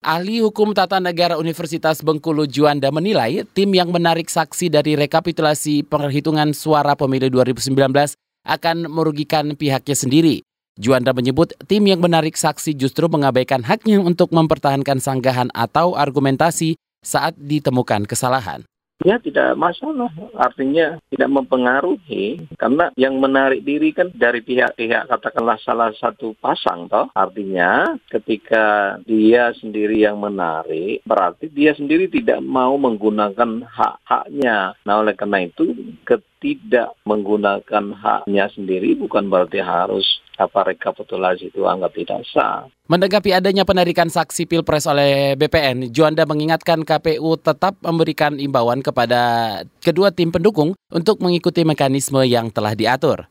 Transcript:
Ahli Hukum Tata Negara Universitas Bengkulu Juanda menilai tim yang menarik saksi dari rekapitulasi perhitungan suara pemilu 2019 akan merugikan pihaknya sendiri. Juanda menyebut tim yang menarik saksi justru mengabaikan haknya untuk mempertahankan sanggahan atau argumentasi saat ditemukan kesalahan. Ya tidak masalah, artinya tidak mempengaruhi karena yang menarik diri kan dari pihak-pihak katakanlah salah satu pasang toh. Artinya ketika dia sendiri yang menarik berarti dia sendiri tidak mau menggunakan hak-haknya. Nah oleh karena itu tidak menggunakan haknya sendiri bukan berarti harus apa rekapitulasi itu anggap tidak sah. Menanggapi adanya penarikan saksi Pilpres oleh BPN, Juanda mengingatkan KPU tetap memberikan imbauan kepada kedua tim pendukung untuk mengikuti mekanisme yang telah diatur.